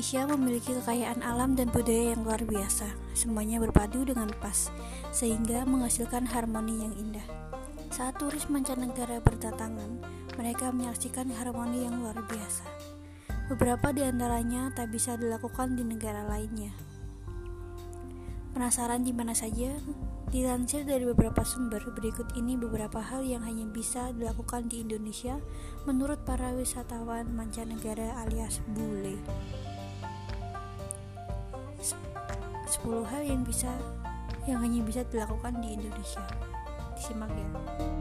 Indonesia memiliki kekayaan alam dan budaya yang luar biasa. Semuanya berpadu dengan pas, sehingga menghasilkan harmoni yang indah. Saat turis mancanegara berdatangan, mereka menyaksikan harmoni yang luar biasa. Beberapa di antaranya tak bisa dilakukan di negara lainnya. Penasaran di mana saja? Dilansir dari beberapa sumber, berikut ini beberapa hal yang hanya bisa dilakukan di Indonesia menurut para wisatawan mancanegara alias bule. 10 hal yang bisa yang hanya bisa dilakukan di Indonesia. Disimak ya.